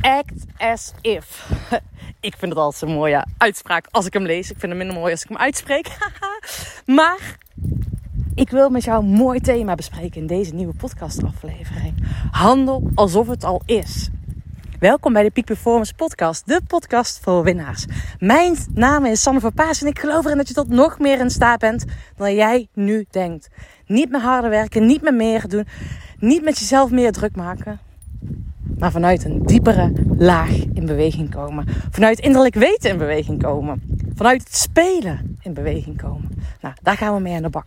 Act as if. Ik vind het altijd een mooie uitspraak als ik hem lees. Ik vind hem minder mooi als ik hem uitspreek. maar ik wil met jou een mooi thema bespreken in deze nieuwe podcastaflevering. Handel alsof het al is. Welkom bij de Peak Performance Podcast, de podcast voor winnaars. Mijn naam is Sanne van Paas en ik geloof erin dat je tot nog meer in staat bent dan jij nu denkt. Niet meer harder werken, niet meer meer doen, niet met jezelf meer druk maken, maar vanuit een diepere laag in beweging komen. Vanuit innerlijk weten in beweging komen. Vanuit het spelen in beweging komen. Nou, daar gaan we mee aan de bak.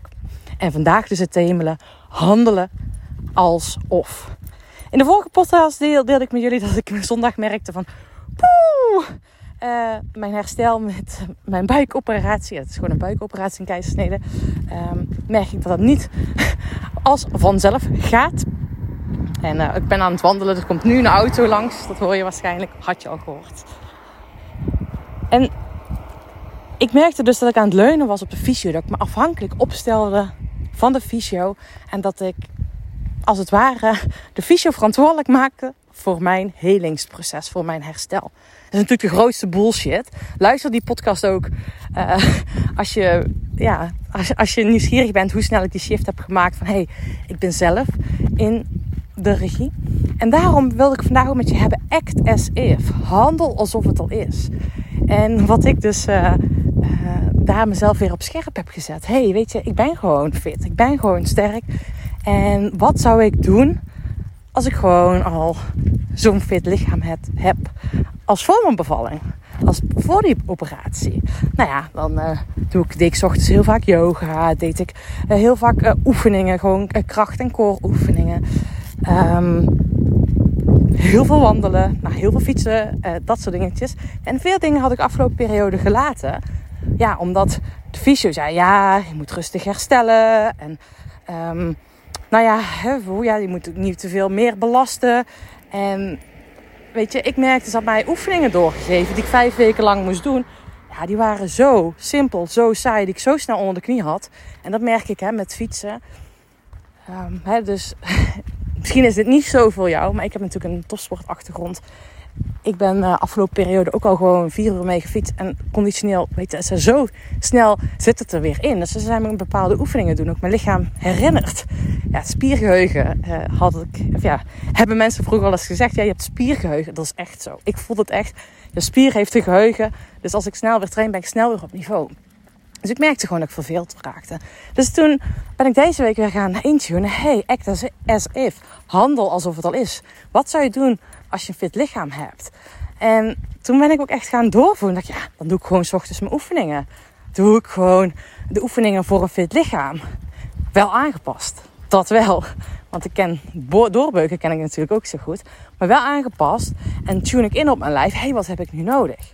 En vandaag dus het thema handelen alsof. In de vorige podcast deelde ik met jullie dat ik zondag merkte van... Poeh, uh, mijn herstel met mijn buikoperatie. Het is gewoon een buikoperatie, een keizersnede. Um, merk ik dat het niet als vanzelf gaat. En uh, ik ben aan het wandelen. Er komt nu een auto langs. Dat hoor je waarschijnlijk. Had je al gehoord. En ik merkte dus dat ik aan het leunen was op de fysio. Dat ik me afhankelijk opstelde van de fysio. En dat ik als het ware de fysio verantwoordelijk maakte voor mijn helingsproces, voor mijn herstel. Dat is natuurlijk de grootste bullshit. Luister die podcast ook uh, als, je, ja, als, als je nieuwsgierig bent hoe snel ik die shift heb gemaakt van hé, hey, ik ben zelf in regie. En daarom wilde ik vandaag ook met je hebben act as if. Handel alsof het al is. En wat ik dus uh, daar mezelf weer op scherp heb gezet. hey, weet je, ik ben gewoon fit. Ik ben gewoon sterk. En wat zou ik doen als ik gewoon al zo'n fit lichaam heb als voor mijn bevalling? Als voor die operatie. Nou ja, dan uh, doe ik, deed ochtends heel vaak yoga. Deed ik heel vaak oefeningen. Gewoon kracht- en core oefeningen. Um, heel veel wandelen. Nou, heel veel fietsen. dat soort dingetjes. En veel dingen had ik afgelopen periode gelaten. Ja, omdat de fysio zei, ja, je moet rustig herstellen. En... Um, nou ja, hè, ja, je moet niet te veel meer belasten. En weet je, ik merkte, ze had mij oefeningen doorgegeven die ik vijf weken lang moest doen. Ja, die waren zo simpel, zo saai, die ik zo snel onder de knie had. En dat merk ik hè, met fietsen. Um, hè, dus misschien is dit niet zo voor jou, maar ik heb natuurlijk een topsportachtergrond ik ben de uh, afgelopen periode ook al gewoon vier uur mee gefietst. En conditioneel, weet je, ze zo snel zit het er weer in. Dus ze zijn me bepaalde oefeningen doen. Ook mijn lichaam herinnert. Ja, spiergeheugen uh, had ik, ja, hebben mensen vroeger wel eens gezegd. Ja, je hebt spiergeheugen. Dat is echt zo. Ik voel het echt. Je spier heeft een geheugen. Dus als ik snel weer train, ben ik snel weer op niveau. Dus ik merkte gewoon dat ik verveeld raakte. Dus toen ben ik deze week weer gaan intunen. Hey, act as, if. Handel alsof het al is. Wat zou je doen als je een fit lichaam hebt. En toen ben ik ook echt gaan doorvoeren. Dat ja, dan doe ik gewoon s ochtends mijn oefeningen. Doe ik gewoon de oefeningen voor een fit lichaam. Wel aangepast. Dat wel. Want ik ken doorbeuken ken ik natuurlijk ook zo goed. Maar wel aangepast. En tune ik in op mijn lijf. Hey, wat heb ik nu nodig?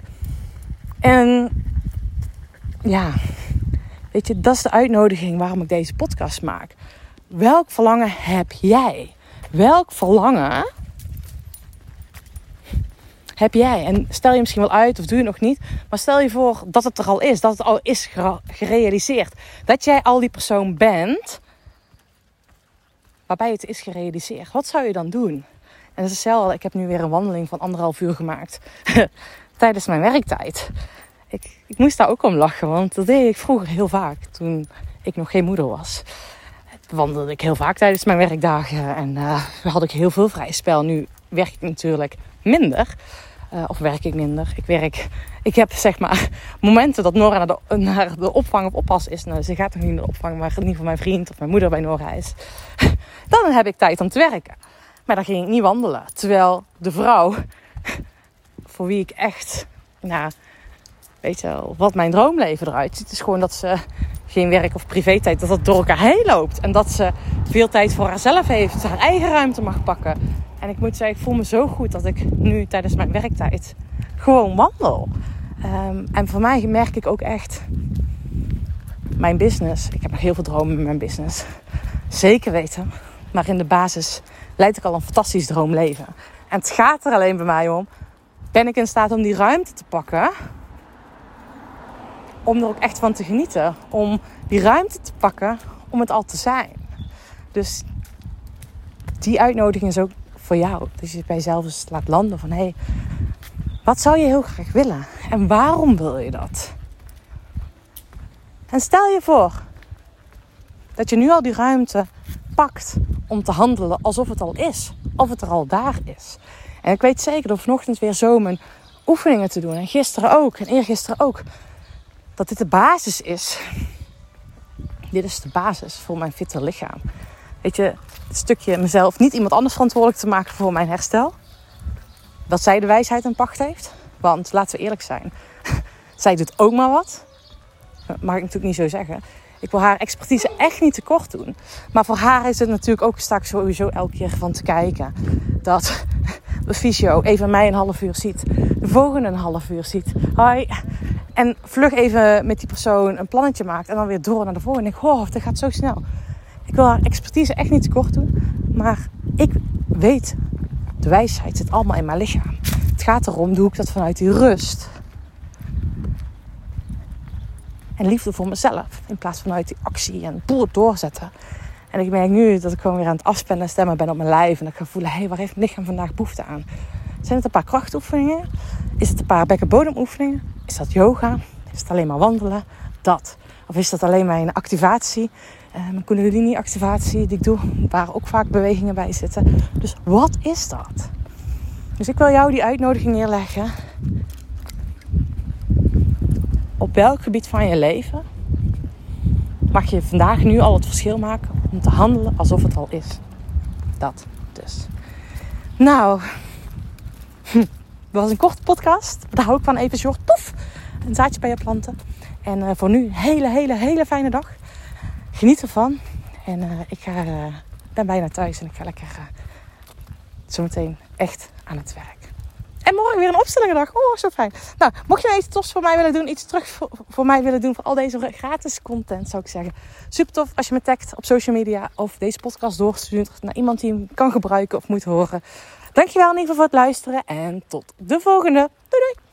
En ja, weet je, dat is de uitnodiging waarom ik deze podcast maak. Welk verlangen heb jij? Welk verlangen heb jij? En stel je misschien wel uit of doe je nog niet. Maar stel je voor dat het er al is. Dat het al is gerealiseerd. Dat jij al die persoon bent. Waarbij het is gerealiseerd. Wat zou je dan doen? En dat is hetzelfde. Ik heb nu weer een wandeling van anderhalf uur gemaakt. Tijdens mijn werktijd. Ik, ik moest daar ook om lachen. Want dat deed ik vroeger heel vaak. Toen ik nog geen moeder was wandelde ik heel vaak tijdens mijn werkdagen. En uh, had ik heel veel vrij spel. Nu werk ik natuurlijk minder. Uh, of werk ik minder? Ik werk. Ik heb zeg maar momenten dat Nora naar de, naar de opvang of oppas is. Nou, ze gaat nog niet naar de opvang, maar in ieder geval mijn vriend of mijn moeder bij Nora is. Dan heb ik tijd om te werken. Maar dan ging ik niet wandelen. Terwijl de vrouw, voor wie ik echt, nou, weet je wel, wat mijn droomleven eruit ziet, is gewoon dat ze geen werk of privé tijd, dat het door elkaar heen loopt. En dat ze veel tijd voor haarzelf heeft, haar eigen ruimte mag pakken. En ik moet zeggen, ik voel me zo goed dat ik nu tijdens mijn werktijd gewoon wandel. Um, en voor mij merk ik ook echt mijn business. Ik heb nog heel veel dromen met mijn business. Zeker weten. Maar in de basis leid ik al een fantastisch droomleven. En het gaat er alleen bij mij om. Ben ik in staat om die ruimte te pakken? Om er ook echt van te genieten. Om die ruimte te pakken om het al te zijn. Dus die uitnodiging is ook voor jou. Dus je bij jezelf eens laat landen van hé, hey, wat zou je heel graag willen? En waarom wil je dat? En stel je voor dat je nu al die ruimte pakt om te handelen alsof het al is. Of het er al daar is. En ik weet zeker door vanochtend weer zo mijn oefeningen te doen. En gisteren ook. En eergisteren ook. Dat dit de basis is. Dit is de basis voor mijn fitte lichaam. Weet je, het stukje mezelf, niet iemand anders verantwoordelijk te maken voor mijn herstel. Dat zij de wijsheid en pacht heeft. Want laten we eerlijk zijn. zij doet ook maar wat. Mag ik natuurlijk niet zo zeggen. Ik wil haar expertise echt niet tekort doen. Maar voor haar is het natuurlijk ook straks sowieso elke keer van te kijken. Dat de fysio even mij een half uur ziet. De volgende een half uur ziet. Hoi. En vlug even met die persoon een plannetje maakt. En dan weer door naar de volgende. En ik oh, dat gaat zo snel. Ik wil haar expertise echt niet tekort doen. Maar ik weet, de wijsheid zit allemaal in mijn lichaam. Het gaat erom, doe ik dat vanuit die rust en liefde voor mezelf. In plaats van uit die actie en boel doorzetten. En ik merk nu dat ik gewoon weer aan het afspannen en stemmen ben op mijn lijf. En dat ik ga voelen, hé, hey, waar heeft mijn lichaam vandaag behoefte aan? Zijn het een paar krachtoefeningen? Is het een paar bekkenbodemoefeningen? Is dat yoga? Is het alleen maar wandelen? Dat. Of is dat alleen mijn activatie? Uh, mijn kundalini activatie die ik doe. Waar ook vaak bewegingen bij zitten. Dus wat is dat? Dus ik wil jou die uitnodiging neerleggen op welk gebied van je leven mag je vandaag nu al het verschil maken om te handelen alsof het al is. Dat dus. Nou, dat was een korte podcast. Daar hou ik van even short. Tof! Een zaadje bij je planten. En uh, voor nu hele, hele, hele fijne dag. Geniet ervan. En uh, ik ga, uh, ben bijna thuis en ik ga lekker zometeen echt aan het werk. En morgen weer een opstellingendag. Oh, zo fijn. Nou, mocht je nou iets tofs voor mij willen doen, iets terug voor, voor, mij willen doen voor al deze gratis content, zou ik zeggen. Super tof als je me tagt op social media of deze podcast doorstuurt naar iemand die hem kan gebruiken of moet horen. Dankjewel in ieder geval voor het luisteren en tot de volgende. Doei doei!